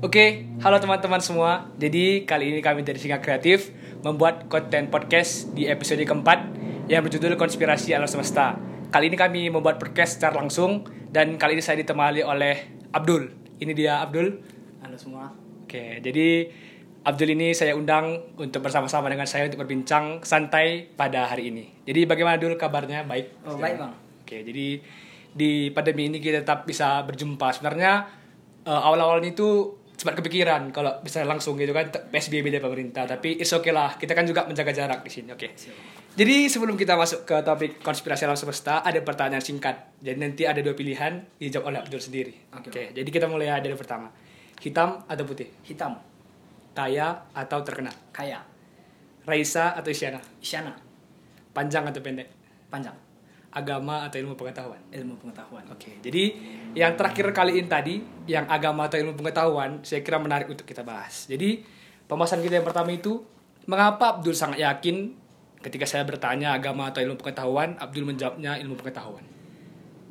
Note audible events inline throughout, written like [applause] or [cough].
Oke, halo teman-teman semua. Jadi kali ini kami dari Singa Kreatif membuat konten podcast di episode keempat yang berjudul Konspirasi Alam Semesta. Kali ini kami membuat podcast secara langsung dan kali ini saya ditemani oleh Abdul. Ini dia Abdul. Halo semua. Oke, jadi Abdul ini saya undang untuk bersama-sama dengan saya untuk berbincang santai pada hari ini. Jadi bagaimana dulu kabarnya? Baik. Oh, baik, Bang. Oke, jadi di pandemi ini kita tetap bisa berjumpa. Sebenarnya uh, awal-awalnya itu sempat kepikiran kalau bisa langsung gitu kan PSBB dari pemerintah, tapi it's okay lah. Kita kan juga menjaga jarak di sini. Oke. Jadi sebelum kita masuk ke topik konspirasi alam semesta, ada pertanyaan singkat. Jadi nanti ada dua pilihan dijawab oleh Abdul sendiri. Oke. jadi kita mulai dari pertama. Hitam atau putih? Hitam. Kaya atau terkenal? Kaya. Raisa atau Isyana? Isyana. Panjang atau pendek? Panjang. Agama atau ilmu pengetahuan? Ilmu pengetahuan. Oke, jadi yang terakhir kali ini tadi, yang agama atau ilmu pengetahuan, saya kira menarik untuk kita bahas. Jadi, pembahasan kita yang pertama itu, mengapa Abdul sangat yakin ketika saya bertanya agama atau ilmu pengetahuan, Abdul menjawabnya ilmu pengetahuan.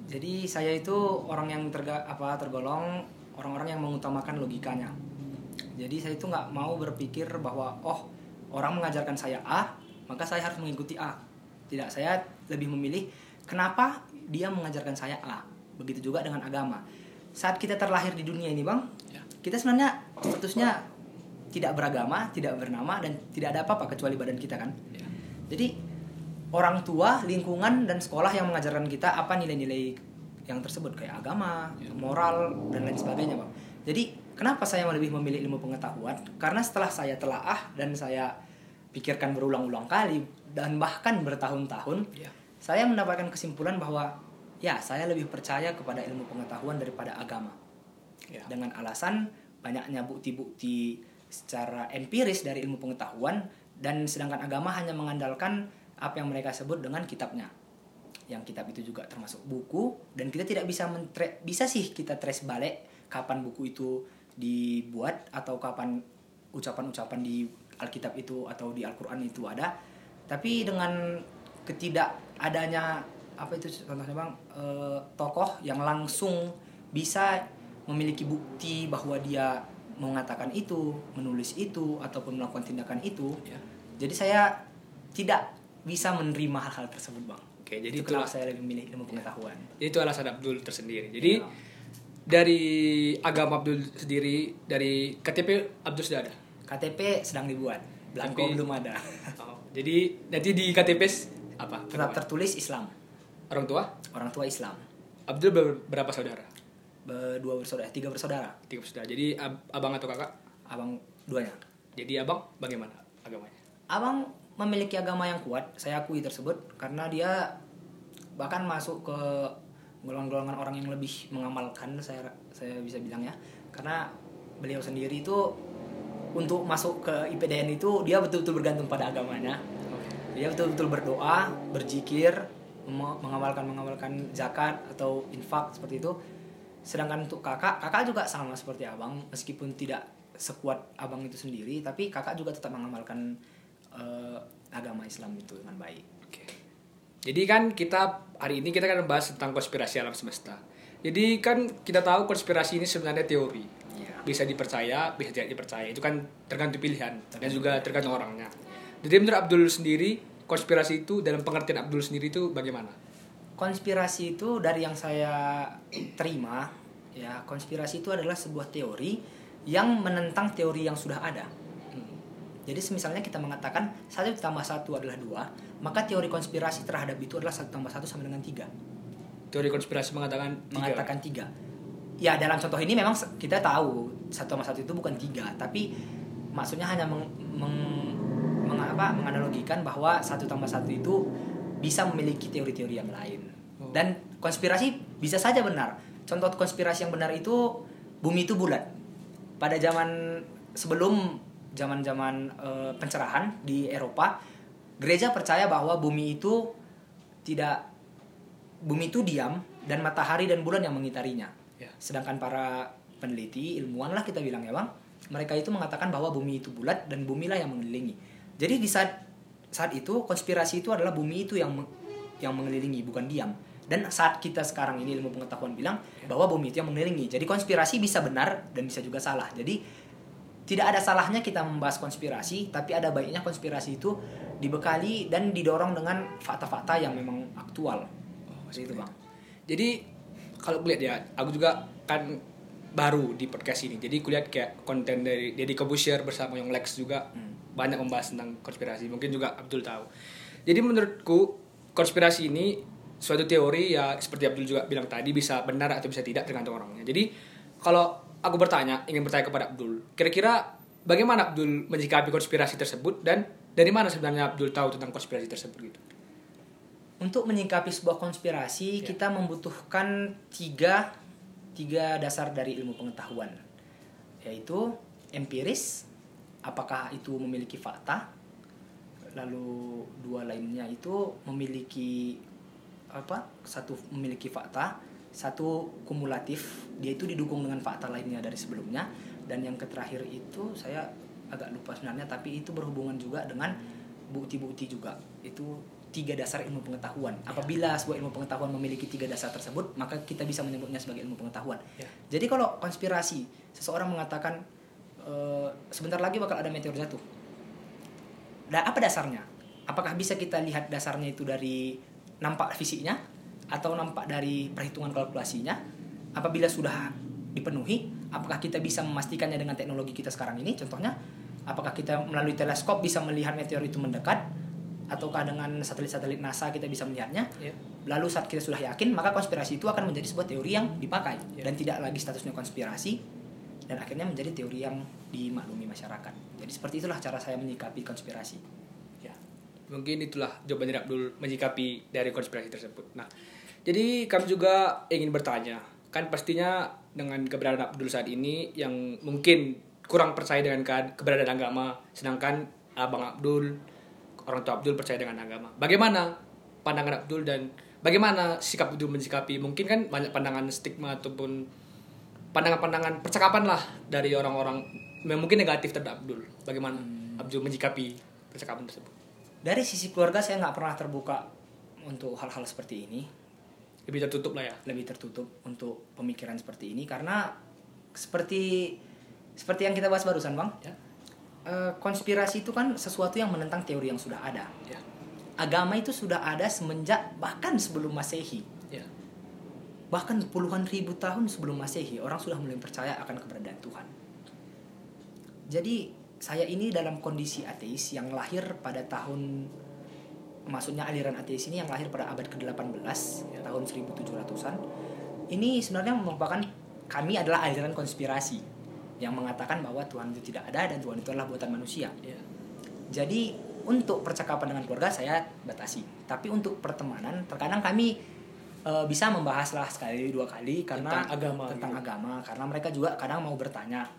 Jadi saya itu orang yang terga, apa tergolong orang-orang yang mengutamakan logikanya. Jadi saya itu nggak mau berpikir bahwa oh orang mengajarkan saya A, maka saya harus mengikuti A. Tidak, saya lebih memilih kenapa dia mengajarkan saya A. Begitu juga dengan agama. Saat kita terlahir di dunia ini, Bang, Ya. kita sebenarnya statusnya tidak beragama, tidak bernama dan tidak ada apa-apa kecuali badan kita kan. Ya. Jadi orang tua, lingkungan dan sekolah yang mengajarkan kita apa nilai-nilai yang tersebut kayak agama, Ya. moral dan lain sebagainya, Bang. Jadi kenapa saya lebih memilih ilmu pengetahuan? Karena setelah saya telaah dan saya pikirkan berulang-ulang kali dan bahkan bertahun-tahun, Ya. Saya mendapatkan kesimpulan bahwa ya saya lebih percaya kepada ilmu pengetahuan daripada agama. Ya. Dengan alasan banyaknya bukti-bukti secara empiris dari ilmu pengetahuan dan sedangkan agama hanya mengandalkan apa yang mereka sebut dengan kitabnya. Yang kitab itu juga termasuk buku dan kita tidak bisa mentre bisa sih kita trace balik kapan buku itu dibuat atau kapan ucapan-ucapan di Alkitab itu atau di Al-Qur'an itu ada. Tapi dengan ketidak adanya apa itu contohnya Bang eh, tokoh yang langsung bisa memiliki bukti bahwa dia mengatakan itu, menulis itu ataupun melakukan tindakan itu. Ya. Jadi saya tidak bisa menerima hal-hal tersebut, Bang. Oke, jadi itu itulah saya lebih memilih ilmu pengetahuan. Jadi itu alasan Abdul tersendiri. Jadi Ya. dari agama Abdul sendiri, dari KTP Abdul sudah ada. KTP sedang dibuat, belangko belum ada. Oh, jadi nanti di KTP apa? Tetap tertulis Islam, Orang tua? orang tua Islam. Abdul ber- berapa saudara? Berdua bersaudara, tiga bersaudara. Tiga saudara. Jadi ab- abang atau kakak? Abang duanya. Jadi abang bagaimana agamanya? Abang memiliki agama yang kuat, saya akui tersebut karena dia bahkan masuk ke golongan-golongan orang yang lebih mengamalkan saya saya bisa bilang ya. Karena beliau sendiri itu untuk masuk ke IPDN itu dia betul-betul bergantung pada agamanya. Dia betul-betul berdoa, berzikir, mengamalkan mengamalkan zakat atau infak seperti itu. Sedangkan untuk kakak, kakak juga sama seperti abang, meskipun tidak sekuat abang itu sendiri, tapi kakak juga tetap mengamalkan eh, agama Islam itu dengan baik. Oke. Jadi kan kita hari ini kita kan membahas tentang konspirasi alam semesta. Jadi kan kita tahu konspirasi ini sebenarnya teori. Iya. Bisa dipercaya, bisa tidak dipercaya. Itu kan tergantung pilihan dan juga tergantung orangnya. Jadi menurut Abdul sendiri, konspirasi itu dalam pengertian Abdul sendiri itu bagaimana? Konspirasi itu dari yang saya terima, ya konspirasi itu adalah sebuah teori yang menentang teori yang sudah ada. Jadi misalnya kita mengatakan satu tambah satu adalah dua, maka teori konspirasi terhadap itu adalah satu tambah satu sama dengan tiga. Teori konspirasi mengatakan tiga. Mengatakan tiga. Ya dalam contoh ini memang kita tahu satu tambah satu itu bukan tiga, tapi maksudnya hanya meng, meng- meng- apa, menganalogikan bahwa satu tambah satu itu bisa memiliki teori-teori yang lain. Oh. Dan konspirasi bisa saja benar. Contoh konspirasi yang benar itu bumi itu bulat. Pada zaman sebelum zaman-zaman eh, pencerahan di Eropa, gereja percaya bahwa bumi itu tidak bumi itu diam dan matahari dan bulan yang mengitarinya. Ya. Sedangkan para peneliti, ilmuwan lah kita bilang ya bang, mereka itu mengatakan bahwa bumi itu bulat dan bumi lah yang mengelilingi. Jadi di saat saat itu konspirasi itu adalah bumi itu yang yang mengelilingi bukan diam. Dan saat kita sekarang ini ilmu pengetahuan bilang bahwa bumi itu yang mengelilingi. Jadi konspirasi bisa benar dan bisa juga salah. Jadi tidak ada salahnya kita membahas konspirasi, tapi ada baiknya konspirasi itu dibekali dan didorong dengan fakta-fakta yang memang aktual. Seperti itu, Bang. Jadi kalau kulihat ya, aku juga kan baru di podcast ini. Jadi kulihat kayak konten dari Deddy Kobusher bersama yang Lex juga banyak membahas tentang konspirasi. Mungkin juga Abdul tahu. Jadi menurutku konspirasi ini suatu teori ya seperti Abdul juga bilang tadi bisa benar atau bisa tidak tergantung orangnya. Jadi kalau aku bertanya, ingin bertanya kepada Abdul, kira-kira bagaimana Abdul menyikapi konspirasi tersebut dan dari mana sebenarnya Abdul tahu tentang konspirasi tersebut gitu? Untuk menyikapi sebuah konspirasi, Ya. kita membutuhkan tiga tiga dasar dari ilmu pengetahuan, yaitu empiris, apakah itu memiliki fakta, lalu dua lainnya itu memiliki apa? Satu memiliki fakta, satu kumulatif, dia itu didukung dengan fakta lainnya dari sebelumnya, dan yang terakhir itu saya agak lupa sebenarnya, tapi itu berhubungan juga dengan bukti-bukti juga itu tiga dasar ilmu pengetahuan. Apabila sebuah ilmu pengetahuan memiliki tiga dasar tersebut, maka kita bisa menyebutnya sebagai ilmu pengetahuan. Ya. Jadi kalau konspirasi, seseorang mengatakan "Eh, sebentar lagi bakal ada meteor jatuh. Dan apa dasarnya? Apakah bisa kita lihat dasarnya itu dari nampak fisiknya atau nampak dari perhitungan kalkulasinya? Apabila sudah dipenuhi, apakah kita bisa memastikannya dengan teknologi kita sekarang ini? Contohnya, apakah kita melalui teleskop bisa melihat meteor itu mendekat? Ataukah dengan satelit-satelit NASA kita bisa melihatnya? Ya. Lalu saat kita sudah yakin, maka konspirasi itu akan menjadi sebuah teori yang dipakai Ya. dan tidak lagi statusnya konspirasi dan akhirnya menjadi teori yang dimaklumi masyarakat. Jadi seperti itulah cara saya menyikapi konspirasi. Ya, mungkin itulah jawaban dari Abdul menyikapi dari konspirasi tersebut. Nah, jadi kami juga ingin bertanya, kan pastinya dengan keberadaan Abdul saat ini yang mungkin kurang percaya dengan ke- keberadaan agama, sedangkan abang Abdul, orang tua Abdul percaya dengan agama. Bagaimana pandangan Abdul dan bagaimana sikap Abdul menyikapi? Mungkin kan banyak pandangan stigma ataupun pandangan-pandangan percakapan lah dari orang-orang yang mungkin negatif terhadap Abdul. Bagaimana Abdul menyikapi percakapan tersebut? Dari sisi keluarga saya nggak pernah terbuka untuk hal-hal seperti ini, lebih tertutup lah ya lebih tertutup untuk pemikiran seperti ini karena seperti seperti yang kita bahas barusan bang, ya eh, konspirasi itu kan sesuatu yang menentang teori yang sudah ada. ya Agama itu sudah ada semenjak bahkan sebelum masehi. Ya bahkan puluhan ribu tahun sebelum masehi orang sudah mulai percaya akan keberadaan Tuhan. Jadi saya ini dalam kondisi ateis yang lahir pada tahun maksudnya aliran ateis ini yang lahir pada abad ke-18 tahun 1700-an. Ini sebenarnya merupakan kami adalah aliran konspirasi yang mengatakan bahwa Tuhan itu tidak ada dan Tuhan itu adalah buatan manusia. ya Jadi untuk percakapan dengan keluarga saya batasi. Tapi untuk pertemanan terkadang kami e, bisa membahas lah sekali dua kali karena Tentang agama tentang gitu. agama karena mereka juga kadang mau bertanya.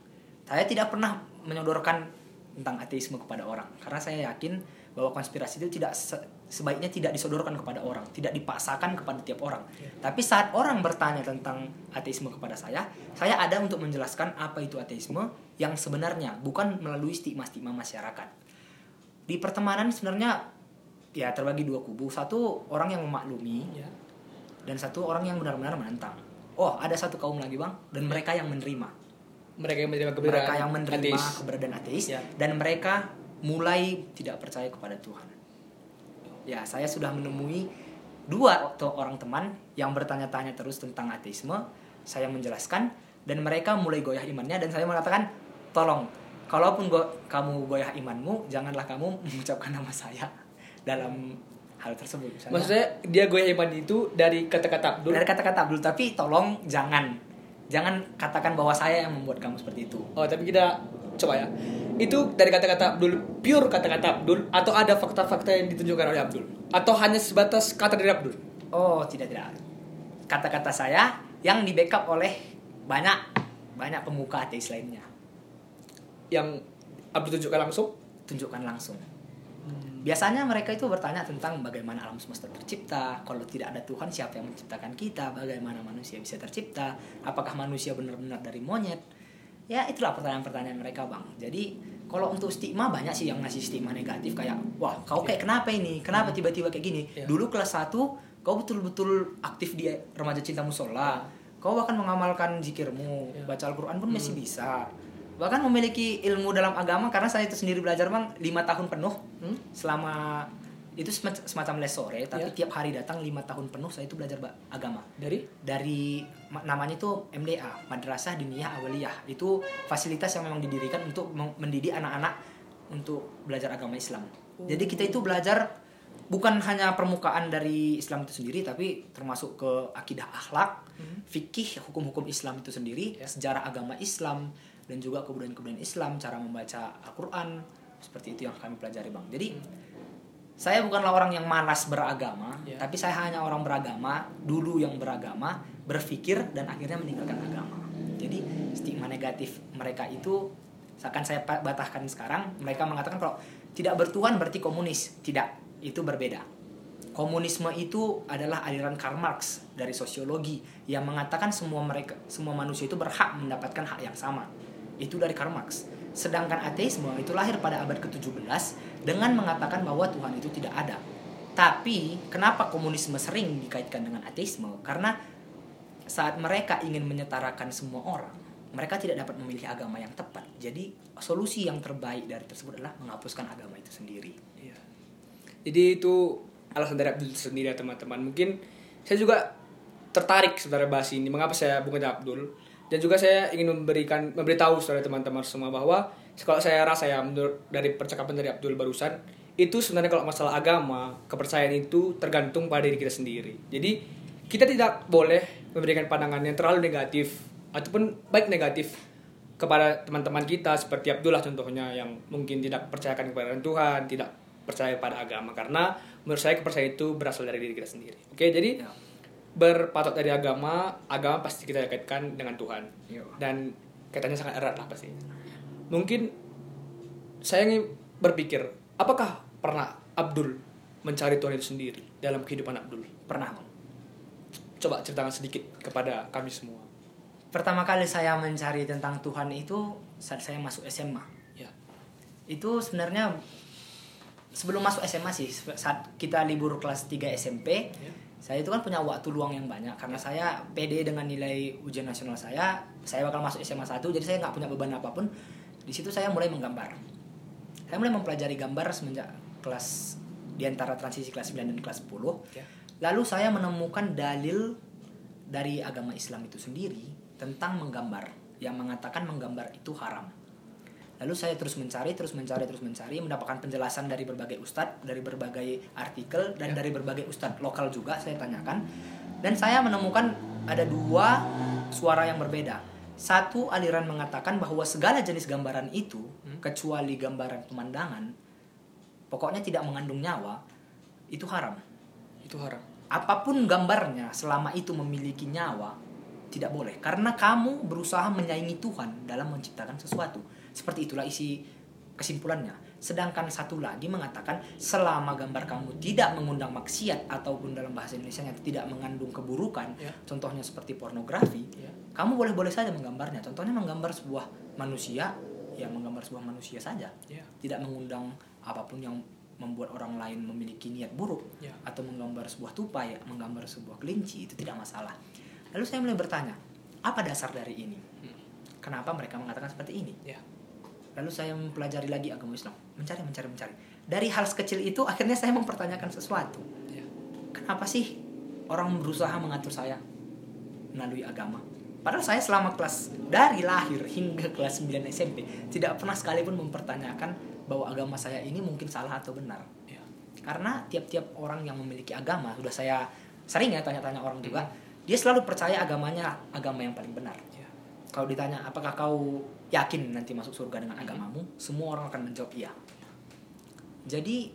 Saya tidak pernah menyodorkan tentang ateisme kepada orang karena saya yakin bahwa konspirasi itu tidak se- sebaiknya tidak disodorkan kepada orang, tidak dipaksakan kepada tiap orang. Tapi saat orang bertanya tentang ateisme kepada saya, saya ada untuk menjelaskan apa itu ateisme yang sebenarnya, bukan melalui stigma-stigma masyarakat di pertemanan sebenarnya ya terbagi dua kubu satu orang yang memaklumi ya dan satu orang yang benar-benar menentang. Oh ada satu kaum lagi bang. Dan mereka yang menerima. Mereka yang menerima keberadaan mereka yang menerima ateis. keberadaan ateis. Ya. dan mereka mulai tidak percaya kepada Tuhan. Ya saya sudah menemui dua orang teman yang bertanya-tanya terus tentang ateisme. Saya menjelaskan dan mereka mulai goyah imannya dan saya mengatakan tolong kalaupun go- kamu goyah imanmu janganlah kamu [laughs] mengucapkan nama saya dalam hal tersebut Misalnya, maksudnya dia goyah iman itu dari kata-kata Abdul. Dari kata-kata Abdul tapi tolong jangan jangan katakan bahwa saya yang membuat kamu seperti itu. Oh tapi kita coba ya. Itu dari kata-kata Abdul pure kata-kata Abdul atau ada fakta-fakta yang ditunjukkan oleh Abdul? Atau hanya sebatas kata dari Abdul? Oh tidak tidak. Kata-kata saya yang di backup oleh banyak banyak pemuka ateis lainnya. yang Abdul tunjukkan langsung? Tunjukkan langsung. Biasanya mereka itu bertanya tentang bagaimana alam semesta tercipta. Kalau tidak ada Tuhan, siapa yang menciptakan kita? Bagaimana manusia bisa tercipta? Apakah manusia benar-benar dari monyet? Ya itulah pertanyaan-pertanyaan mereka bang. Jadi kalau untuk stigma banyak sih yang ngasih stigma negatif kayak wah kau kayak kenapa ini? Kenapa tiba-tiba kayak gini? Iya. Dulu kelas 1 kau betul-betul aktif di remaja cinta musola kau bahkan mengamalkan zikirmu baca Al-Quran pun Hmm. masih bisa bahkan memiliki ilmu dalam agama karena saya itu sendiri belajar bang lima tahun penuh Hmm? selama itu semac- semacam les sore tapi Ya. tiap hari datang lima tahun penuh saya itu belajar agama Dari? dari ma- namanya itu MDA Madrasah Diniyah Awaliyah itu fasilitas yang memang didirikan untuk mendidik anak-anak untuk belajar agama Islam jadi kita itu belajar bukan hanya permukaan dari Islam itu sendiri tapi termasuk ke akidah akhlak fikih hukum-hukum Islam itu sendiri Ya. sejarah agama Islam dan juga kebudayaan-kebudayaan Islam cara membaca Al-Quran seperti itu yang kami pelajari bang jadi saya bukanlah orang yang malas beragama, Ya. tapi saya hanya orang beragama, dulu yang beragama, berpikir dan akhirnya meninggalkan agama. Jadi stigma negatif mereka itu akan saya batahkan sekarang. Mereka mengatakan kalau tidak bertuhan berarti komunis. Tidak, itu berbeda. Komunisme itu adalah aliran Karl Marx dari sosiologi yang mengatakan semua mereka semua manusia itu berhak mendapatkan hak yang sama. Itu dari Karl Marx. Sedangkan ateisme itu lahir pada abad ke-17 dengan mengatakan bahwa Tuhan itu tidak ada. Tapi kenapa komunisme sering dikaitkan dengan ateisme? Karena saat mereka ingin menyetarakan semua orang, mereka tidak dapat memilih agama yang tepat. Jadi solusi yang terbaik dari tersebut adalah menghapuskan agama itu sendiri. Iya. Jadi itu alasan dari Abdul sendiri ya teman-teman. Mungkin saya juga tertarik sebenarnya bahas ini. Mengapa saya bukan Abdul? Dan juga saya ingin memberikan memberitahu saudara teman-teman semua bahwa kalau saya rasa ya menurut dari percakapan dari Abdul barusan itu sebenarnya kalau masalah agama kepercayaan itu tergantung pada diri kita sendiri. Jadi kita tidak boleh memberikan pandangan yang terlalu negatif ataupun baik negatif kepada teman-teman kita seperti Abdullah contohnya yang mungkin tidak percayakan kepada Tuhan, tidak percaya pada agama karena menurut saya kepercayaan itu berasal dari diri kita sendiri. Oke, jadi Ya. Berpatok dari agama, agama pasti kita kaitkan dengan Tuhan Iya. dan kaitannya sangat erat lah pasti. Mungkin saya ingin berpikir, apakah pernah Abdul mencari Tuhan itu sendiri dalam kehidupan Abdul? Pernah. Coba ceritakan sedikit kepada kami semua. Pertama kali saya mencari tentang Tuhan itu saat saya masuk SMA. Ya. Itu sebenarnya sebelum masuk SMA sih, saat kita libur kelas 3 SMP, Ya. Saya itu kan punya waktu luang yang banyak karena saya pede dengan nilai ujian nasional saya, saya bakal masuk SMA 1 jadi saya nggak punya beban apa pun. Di situ saya mulai menggambar. Saya mulai mempelajari gambar semenjak kelas di antara transisi kelas 9 dan kelas 10. Ya. Lalu saya menemukan dalil dari agama Islam itu sendiri tentang menggambar yang mengatakan menggambar itu haram. Lalu saya terus mencari, terus mencari, terus mencari, mendapatkan penjelasan dari berbagai ustadz, dari berbagai artikel, dan Ya. dari berbagai ustadz lokal juga saya tanyakan. Dan saya menemukan ada dua suara yang berbeda. Satu aliran mengatakan bahwa segala jenis gambaran itu, kecuali gambaran pemandangan, pokoknya tidak mengandung nyawa, itu haram. Itu haram. Apa pun gambarnya, selama itu memiliki nyawa, tidak boleh. Karena kamu berusaha menyaingi Tuhan dalam menciptakan sesuatu. Seperti itulah isi kesimpulannya. Sedangkan satu lagi mengatakan selama gambar kamu tidak mengundang maksiat ataupun dalam bahasa Indonesia tidak mengandung keburukan, Ya. contohnya seperti pornografi, Ya. kamu boleh-boleh saja menggambarnya. Contohnya menggambar sebuah manusia, ya menggambar sebuah manusia saja. Ya. Tidak mengundang apa pun yang membuat orang lain memiliki niat buruk Ya. atau menggambar sebuah tupai, menggambar sebuah kelinci itu tidak masalah. Lalu saya mulai bertanya, apa dasar dari ini? Kenapa mereka mengatakan seperti ini? Ya. Lalu saya mempelajari lagi agama Islam, mencari, mencari, mencari. Dari hal sekecil itu akhirnya saya mempertanyakan sesuatu. Ya. Kenapa sih orang berusaha mengatur saya melalui agama? Padahal saya selama kelas dari lahir hingga kelas 9 SMP tidak pernah sekalipun mempertanyakan bahwa agama saya ini mungkin salah atau benar. Ya. Karena tiap-tiap orang yang memiliki agama, sudah saya sering ya tanya-tanya orang juga, dia selalu percaya agamanya agama yang paling benar. Kalau ditanya apakah kau yakin nanti masuk surga dengan agamamu, semua orang akan menjawab iya. Jadi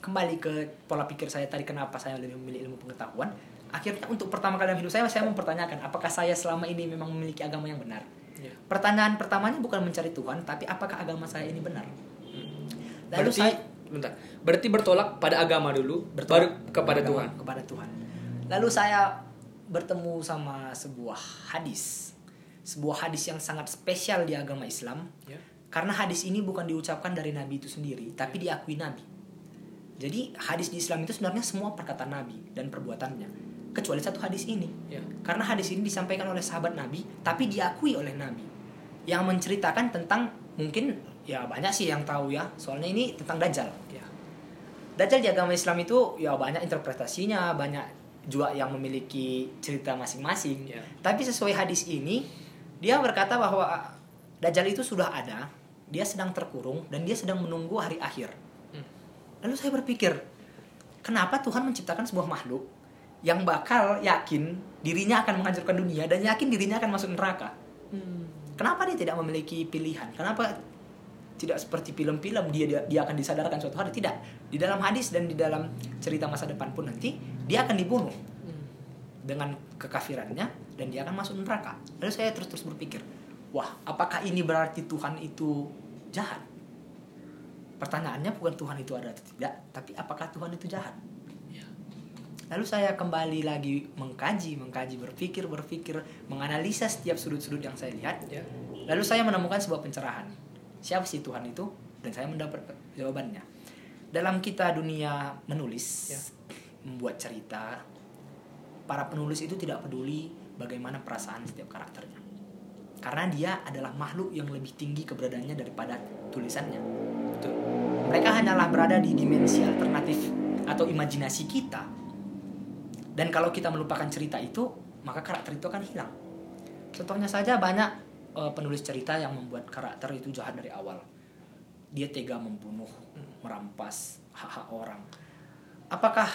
kembali ke pola pikir saya tadi kenapa saya lebih memilih ilmu pengetahuan, akhirnya untuk pertama kali dalam hidup saya saya mempertanyakan apakah saya selama ini memang memiliki agama yang benar. Ya. Pertanyaan pertamanya bukan mencari Tuhan, tapi apakah agama saya ini benar? Lalu Berarti, saya bentar. Berarti bertolak pada agama dulu, baru bertolak kepada agama, Tuhan. kepada Tuhan. Lalu saya bertemu sama sebuah hadis, sebuah hadis yang sangat spesial di agama Islam, Ya. karena hadis ini bukan diucapkan dari Nabi itu sendiri, tapi diakui Nabi. Jadi hadis di Islam itu sebenarnya semua perkataan Nabi dan perbuatannya, kecuali satu hadis ini. Ya. Karena hadis ini disampaikan oleh sahabat Nabi, tapi diakui oleh Nabi. Yang menceritakan tentang mungkin ya banyak sih yang tahu ya, soalnya ini tentang Dajjal. Ya. Dajjal di agama Islam itu ya banyak interpretasinya, banyak juga yang memiliki cerita masing-masing. Ya. Tapi sesuai hadis ini, dia berkata bahwa Dajjal itu sudah ada, dia sedang terkurung dan dia sedang menunggu hari akhir. Hmm. Lalu saya berpikir, kenapa Tuhan menciptakan sebuah makhluk yang bakal yakin dirinya akan menghancurkan dunia dan yakin dirinya akan masuk neraka? Kenapa dia tidak memiliki pilihan? Kenapa tidak seperti film-film dia, dia dia akan disadarkan suatu hari? Tidak. Di dalam hadis dan di dalam cerita masa depan pun nanti dia akan dibunuh dengan kekafirannya dan dia akan masuk neraka. Lalu saya terus-terus berpikir, wah, apakah ini berarti Tuhan itu jahat? Pertanyaannya bukan Tuhan itu ada atau tidak, tapi apakah Tuhan itu jahat? Ya. Lalu saya kembali lagi mengkaji, mengkaji, berpikir, berpikir, menganalisa setiap sudut-sudut yang saya lihat. Ya. Lalu saya menemukan sebuah pencerahan. Siapa sih Tuhan itu? Dan saya mendapat jawabannya. Dalam kita dunia menulis, Ya. membuat cerita, para penulis itu tidak peduli bagaimana perasaan setiap karakternya. Karena dia adalah makhluk yang lebih tinggi keberadaannya daripada tulisannya. Mereka hanyalah berada di dimensi alternatif atau imajinasi kita. Dan kalau kita melupakan cerita itu, maka karakter itu akan hilang. Contohnya saja banyak eh, penulis cerita yang membuat karakter itu jahat dari awal. Dia tega membunuh, merampas hak-hak orang. Apakah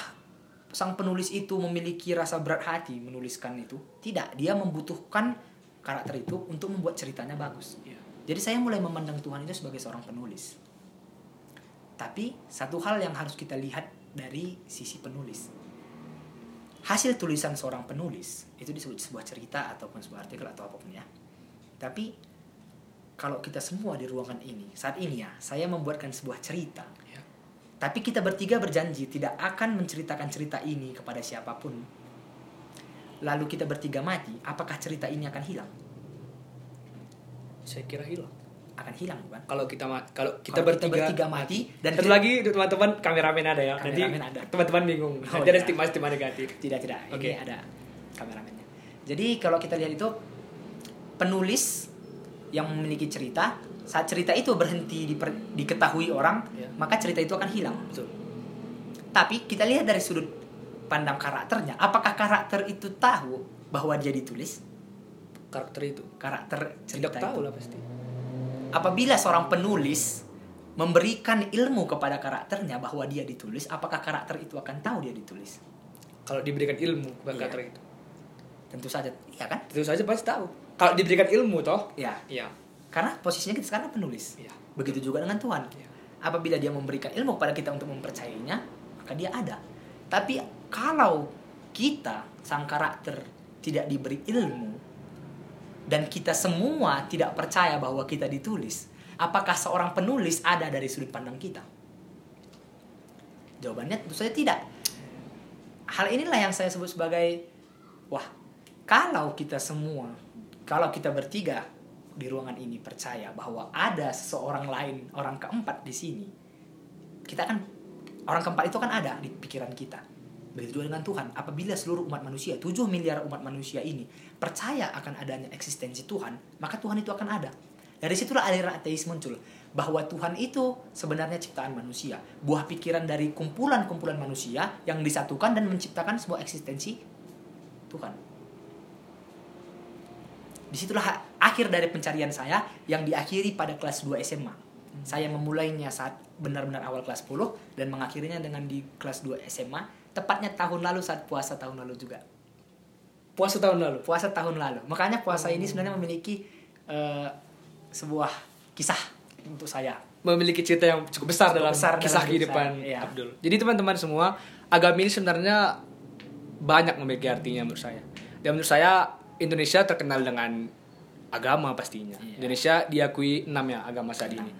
sang penulis itu memiliki rasa berat hati menuliskan itu? Tidak, dia membutuhkan karakter itu untuk membuat ceritanya bagus. Ya. Jadi saya mulai memandang Tuhan itu sebagai seorang penulis. Tapi satu hal yang harus kita lihat dari sisi penulis. Hasil tulisan seorang penulis itu disebut sebuah cerita ataupun sebuah artikel atau apa pun ya. Tapi kalau kita semua di ruangan ini, saat ini ya, saya membuatkan sebuah cerita. Tapi kita bertiga berjanji tidak akan menceritakan cerita ini kepada siapa pun. Lalu kita bertiga mati, apakah cerita ini akan hilang? Saya kira hilang. Akan hilang, bukan? Kalau kita kalau kita Kalau bertiga, bertiga mati dan satu kita- lagi teman-teman kameramen ada ya. Nanti Kameramen ada. teman-teman bingung. Oh, Nanti ada iya. stigma-stigma negatif. Tidak, tidak. Ini Oke. ada kameramennya. Jadi kalau kita lihat itu penulis yang memiliki cerita, saat cerita itu berhenti diper- diketahui orang, Ya. maka cerita itu akan hilang. Betul. Tapi kita lihat dari sudut pandang karakternya, apakah karakter itu tahu bahwa dia ditulis? Karakter itu. Karakter cerita Tidak tahu itu. lah pasti. Apabila seorang penulis memberikan ilmu kepada karakternya bahwa dia ditulis, apakah karakter itu akan tahu dia ditulis? Kalau diberikan ilmu kepada Iya. karakter itu. Tentu saja, iya kan? Tentu saja pasti tahu. Kalau diberikan ilmu toh. Ya, Iya. Karena posisinya kita sekarang penulis. Iya. Begitu juga dengan Tuhan. Iya. Apabila dia memberikan ilmu kepada kita untuk mempercayainya, maka dia ada. Tapi kalau kita sang karakter tidak diberi ilmu dan kita semua tidak percaya bahwa kita ditulis, apakah seorang penulis ada dari sudut pandang kita? Jawabannya tentu saja tidak. Hal inilah yang saya sebut sebagai wah, kalau kita semua, kalau kita bertiga di ruangan ini percaya bahwa ada seseorang lain, orang keempat di sini, kita kan orang keempat itu kan ada di pikiran kita. Begitu juga dengan Tuhan. Apabila seluruh umat manusia, 7 miliar umat manusia ini percaya akan adanya eksistensi Tuhan, maka Tuhan itu akan ada. Dari situlah aliran ateis muncul bahwa Tuhan itu sebenarnya ciptaan manusia, buah pikiran dari kumpulan-kumpulan manusia yang disatukan dan menciptakan sebuah eksistensi Tuhan. Di situlah akhir dari pencarian saya yang diakhiri pada kelas 2 SMA. Saya memulainya saat benar-benar awal kelas 10 dan mengakhirinya dengan di kelas 2 SMA, tepatnya tahun lalu saat puasa tahun lalu juga. Puasa tahun lalu. Puasa tahun lalu. Makanya puasa ini sebenarnya memiliki eh, sebuah kisah untuk saya. memiliki cerita yang cukup besar Cukup dalam besar dalam kisah hidup kehidupan saya, iya. Abdul. Jadi teman-teman semua, agama ini sebenarnya banyak memiliki artinya menurut saya. Dan menurut saya Indonesia terkenal dengan agama pastinya. Iya. Indonesia diakui enam ya agama saat ini.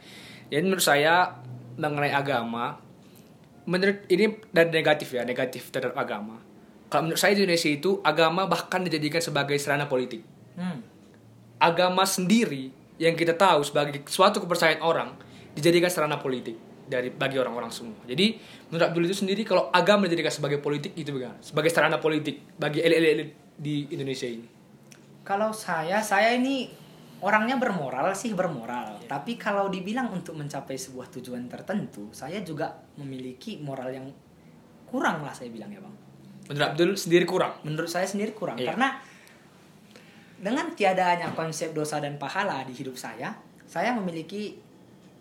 Jadi menurut saya mengenai agama, menurut ini dari negatif ya, negatif terhadap agama. Kalau menurut saya di Indonesia itu agama bahkan dijadikan sebagai sarana politik Hmm. agama sendiri yang kita tahu sebagai suatu kepercayaan orang dijadikan sarana politik. dari bagi orang-orang semua. Jadi menurut Abdul itu sendiri kalau agama dijadikan sebagai politik itu bagaimana? Sebagai sarana politik bagi elit-elit di Indonesia ini. Kalau saya, saya ini orangnya bermoral sih bermoral. Tapi kalau dibilang untuk mencapai sebuah tujuan tertentu, saya juga memiliki moral yang kurang lah saya bilang ya bang. Menurut Abdul sendiri kurang. Menurut saya sendiri kurang Iya. karena dengan tiadanya konsep dosa dan pahala di hidup saya, saya memiliki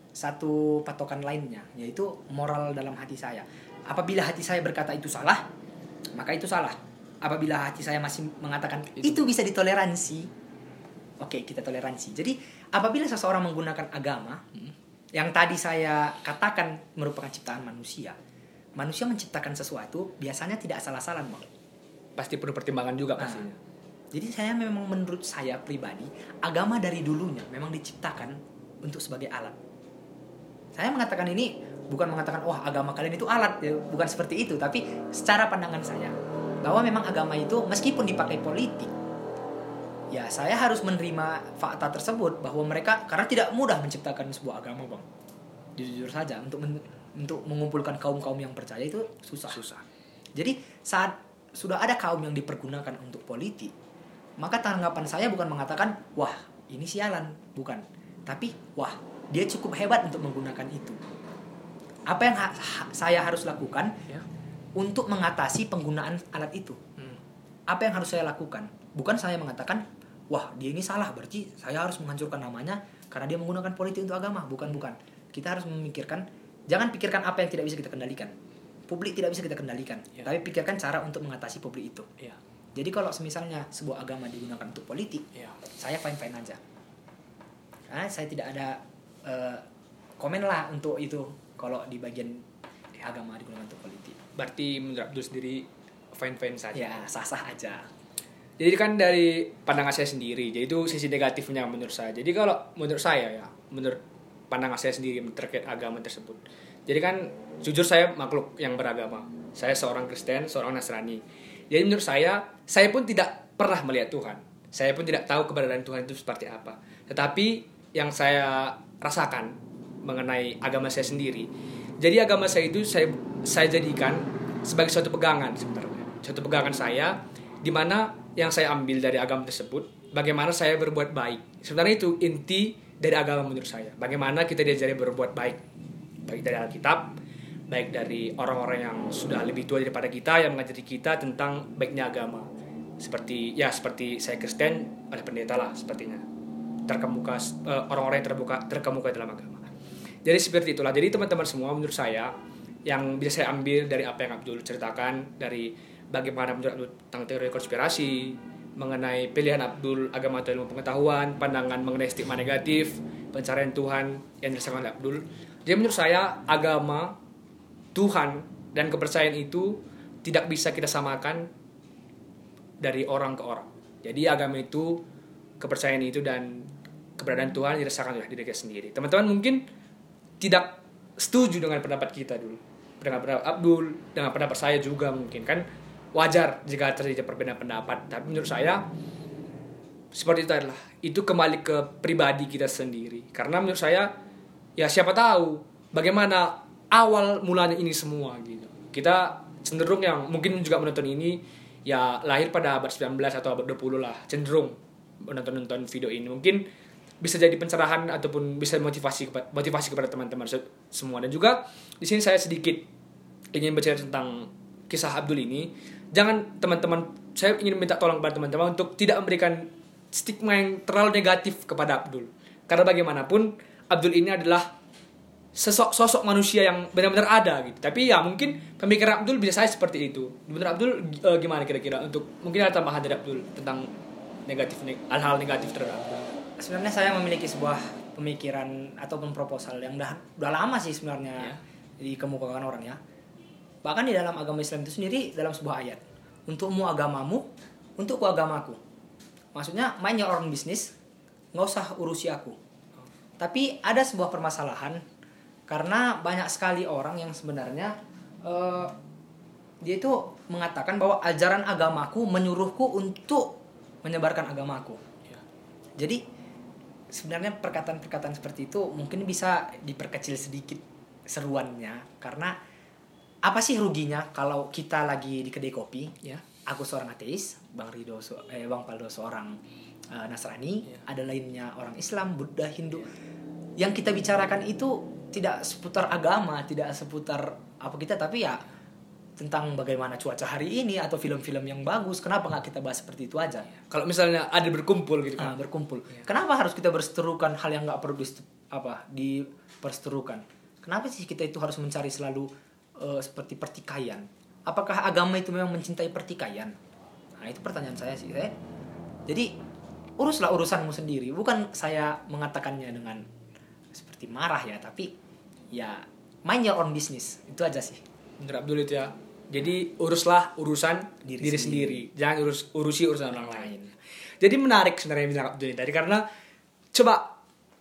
satu patokan lainnya yaitu moral dalam hati saya. Apabila hati saya berkata itu salah, maka itu salah. Apabila hati saya masih mengatakan itu, Itu. bisa ditoleransi, oke kita toleransi. Jadi apabila seseorang menggunakan agama yang tadi saya katakan merupakan ciptaan manusia, manusia menciptakan sesuatu biasanya tidak salah-salah bang. Pasti perlu pertimbangan juga Nah, pastinya. Jadi saya memang menurut saya pribadi agama dari dulunya memang diciptakan untuk sebagai alat. Saya mengatakan ini bukan mengatakan wah agama kalian itu alat ya, bukan seperti itu, tapi secara pandangan saya bahwa memang agama itu meskipun dipakai politik ya saya harus menerima fakta tersebut bahwa mereka karena tidak mudah menciptakan sebuah agama, Bang. Jujur saja untuk men- untuk mengumpulkan kaum-kaum yang percaya itu susah. Susah. Jadi saat sudah ada kaum yang dipergunakan untuk politik, maka tanggapan saya bukan mengatakan, wah ini sialan, bukan. Tapi, wah dia cukup hebat untuk menggunakan itu. Apa yang ha- ha- saya harus lakukan Ya. Untuk mengatasi penggunaan alat itu? Hmm. Apa yang harus saya lakukan? Bukan saya mengatakan, wah dia ini salah, berarti saya harus menghancurkan namanya karena dia menggunakan politik untuk agama. Bukan, bukan. Kita harus memikirkan, jangan pikirkan apa yang tidak bisa kita kendalikan. Publik tidak bisa kita kendalikan, Ya. tapi pikirkan cara untuk mengatasi publik itu. Iya. Jadi kalau semisalnya sebuah agama digunakan untuk politik, Iya. saya fine fine aja. Karena saya tidak ada eh, komen lah untuk itu kalau di bagian agama digunakan untuk politik. Berarti menurut Abdul sendiri fine-fine saja. Ya sah sah aja. Jadi kan dari pandangan saya sendiri, jadi itu sisi negatifnya menurut saya. Jadi kalau menurut saya ya, menurut pandangan saya sendiri terkait agama tersebut. Jadi kan jujur saya makhluk yang beragama. Saya seorang Kristen, seorang Nasrani. Jadi menurut saya, saya pun tidak pernah melihat Tuhan. Saya pun tidak tahu keberadaan Tuhan itu seperti apa. Tetapi yang saya rasakan mengenai agama saya sendiri. Jadi agama saya itu saya saya jadikan sebagai suatu pegangan sebenarnya. Suatu pegangan saya di mana yang saya ambil dari agama tersebut bagaimana saya berbuat baik. Sebenarnya itu inti dari agama menurut saya. Bagaimana kita diajari berbuat baik. Baik dari Alkitab, baik dari orang-orang yang sudah lebih tua daripada kita yang mengajari kita tentang baiknya agama. Seperti ya seperti saya Kristen, ada pendeta lah sepertinya. Terkemuka eh, orang-orang yang terbuka terkemuka dalam agama. Jadi seperti itulah. Jadi teman-teman semua menurut saya yang bisa saya ambil dari apa yang Abdul ceritakan dari bagaimana menurut Abdul tentang teori konspirasi, mengenai pilihan Abdul agama atau ilmu pengetahuan, pandangan mengenai stigma negatif, pencarian Tuhan yang dirasakan oleh Abdul. Jadi menurut saya agama, Tuhan dan kepercayaan itu tidak bisa kita samakan dari orang ke orang. Jadi agama itu kepercayaan itu dan keberadaan Tuhan dirasakan oleh diri kita sendiri. Teman-teman mungkin tidak setuju dengan pendapat kita dulu, dengan pendapat Abdul, dengan pendapat saya juga mungkin kan wajar jika terjadi perbedaan pendapat. Tapi menurut saya seperti itu adalah itu kembali ke pribadi kita sendiri. Karena menurut saya ya siapa tahu bagaimana awal mulanya ini semua gitu. Kita cenderung yang mungkin juga menonton ini ya lahir pada abad 19 atau abad 20 lah cenderung menonton-nonton video ini mungkin bisa jadi pencerahan ataupun bisa motivasi motivasi kepada teman-teman se- semua. Dan juga di sini saya sedikit ingin bicara tentang kisah Abdul ini. Jangan teman-teman saya ingin minta tolong kepada teman-teman untuk tidak memberikan stigma yang terlalu negatif kepada Abdul. Karena bagaimanapun Abdul ini adalah sosok sosok manusia yang benar-benar ada gitu. Tapi ya mungkin pemikiran Abdul bisa saya seperti itu. Menurut Abdul eh, gimana kira-kira untuk mungkin ada tambahan dari Abdul tentang negatif neg- hal-hal negatif terhadap Abdul Sebenarnya saya memiliki sebuah pemikiran ataupun proposal yang udah udah lama sih sebenarnya Ya. dikemukakan orang ya. Bahkan di dalam agama Islam itu sendiri dalam sebuah ayat. Untukmu agamamu, untukku agamaku. Maksudnya main your own business, nggak usah urusi aku. Tapi ada sebuah permasalahan karena banyak sekali orang yang sebenarnya eh, dia itu mengatakan bahwa ajaran agamaku menyuruhku untuk menyebarkan agamaku. Ya. Jadi sebenarnya perkataan-perkataan seperti itu mungkin bisa diperkecil sedikit seruannya karena apa sih ruginya kalau kita lagi di kedai kopi Ya. aku seorang ateis bang Rido eh, bang Paldo seorang eh, Nasrani Ya. ada lainnya orang Islam Buddha Hindu yang kita bicarakan itu tidak seputar agama tidak seputar apa kita tapi ya tentang bagaimana cuaca hari ini atau film-film yang bagus kenapa nggak kita bahas seperti itu aja Kalau misalnya ada berkumpul gitu Ah, kan. berkumpul. Kenapa harus kita berseterukan hal yang nggak perlu dis- apa diperseterukan? Kenapa sih kita itu harus mencari selalu eh, seperti pertikaian? Apakah agama itu memang mencintai pertikaian? Nah itu pertanyaan saya sih. Saya. Jadi uruslah urusanmu sendiri. Bukan saya mengatakannya dengan seperti marah ya, tapi ya mind your own business itu aja sih. Bener Abdul itu ya. Jadi uruslah urusan Diri diri, sendiri. sendiri. Jangan urus urusi urusan orang lain. Jadi menarik sebenarnya bilang Abdul tadi karena coba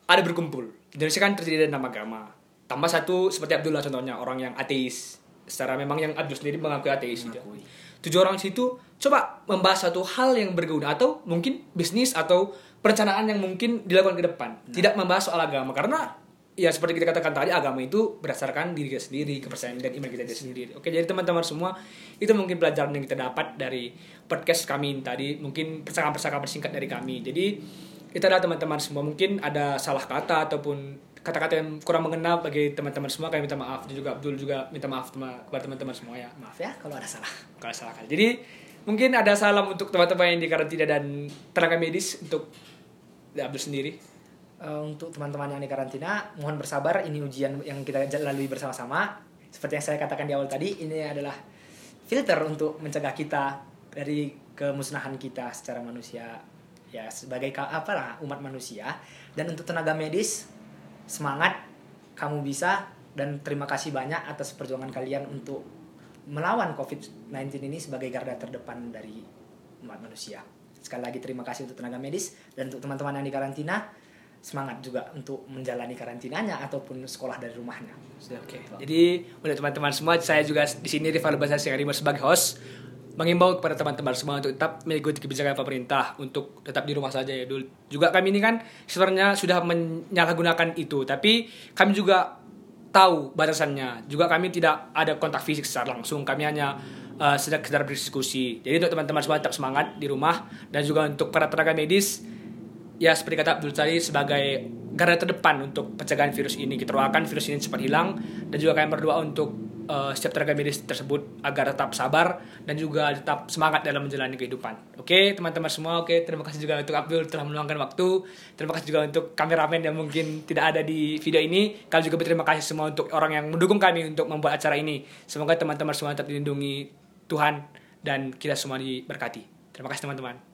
ada berkumpul. Indonesia kan terdiri dari enam agama. Tambah satu seperti Abdullah contohnya orang yang ateis. Secara memang yang Abdul sendiri mengakui ateis. Mengakui. Tujuh orang situ coba membahas satu hal yang berguna atau mungkin bisnis atau perencanaan yang mungkin dilakukan ke depan. Tidak membahas soal agama karena ya seperti kita katakan tadi agama itu berdasarkan diri kita sendiri, kepercayaan dan iman kita sendiri. Oke, jadi teman-teman semua itu mungkin pelajaran yang kita dapat dari podcast kami tadi, mungkin percakapan-percakapan singkat dari kami. Jadi itu adalah teman-teman semua mungkin ada salah kata ataupun kata-kata yang kurang mengena bagi teman-teman semua kami minta maaf dan juga Abdul juga minta maaf kepada teman-teman semua ya Maaf ya kalau ada salah. kalau salah kali. Jadi mungkin ada salam untuk teman-teman yang di karantina dan tenaga medis untuk Abdul sendiri. Eh, untuk teman-teman yang di karantina, mohon bersabar. Ini ujian yang kita lalui bersama-sama. Seperti yang saya katakan di awal tadi, ini adalah filter untuk mencegah kita dari kemusnahan kita secara manusia, ya sebagai ka- apa lah umat manusia. Dan untuk tenaga medis, semangat, kamu bisa. Dan terima kasih banyak atas perjuangan kalian untuk melawan COVID-19 ini sebagai garda terdepan dari umat manusia. Sekali lagi terima kasih untuk tenaga medis dan untuk teman-teman yang di karantina semangat juga untuk menjalani karantinanya ataupun sekolah dari rumahnya. Oke. gitu. Jadi untuk teman-teman semua, saya juga di sini Rival Basasi Harimau sebagai host mengimbau kepada teman-teman semua untuk tetap mengikuti kebijakan pemerintah untuk tetap di rumah saja ya dulu. Juga kami ini kan sebenarnya sudah menyalahgunakan itu, tapi kami juga tahu batasannya. Juga kami tidak ada kontak fisik secara langsung. Kami hanya uh, sedang sekedar berdiskusi. Jadi untuk teman-teman semua tetap semangat di rumah dan juga untuk para tenaga medis ya seperti kata Abdul tadi sebagai garda terdepan untuk pencegahan virus ini kita doakan virus ini cepat hilang dan juga kami berdoa untuk uh, setiap tenaga medis tersebut agar tetap sabar dan juga tetap semangat dalam menjalani kehidupan. Oke teman-teman semua oke terima kasih juga untuk Abdul telah meluangkan waktu. Terima kasih juga untuk kameramen yang mungkin tidak ada di video ini. Kami juga berterima kasih semua untuk orang yang mendukung kami untuk membuat acara ini. Semoga teman-teman semua tetap dilindungi Tuhan dan kita semua diberkati. Terima kasih teman-teman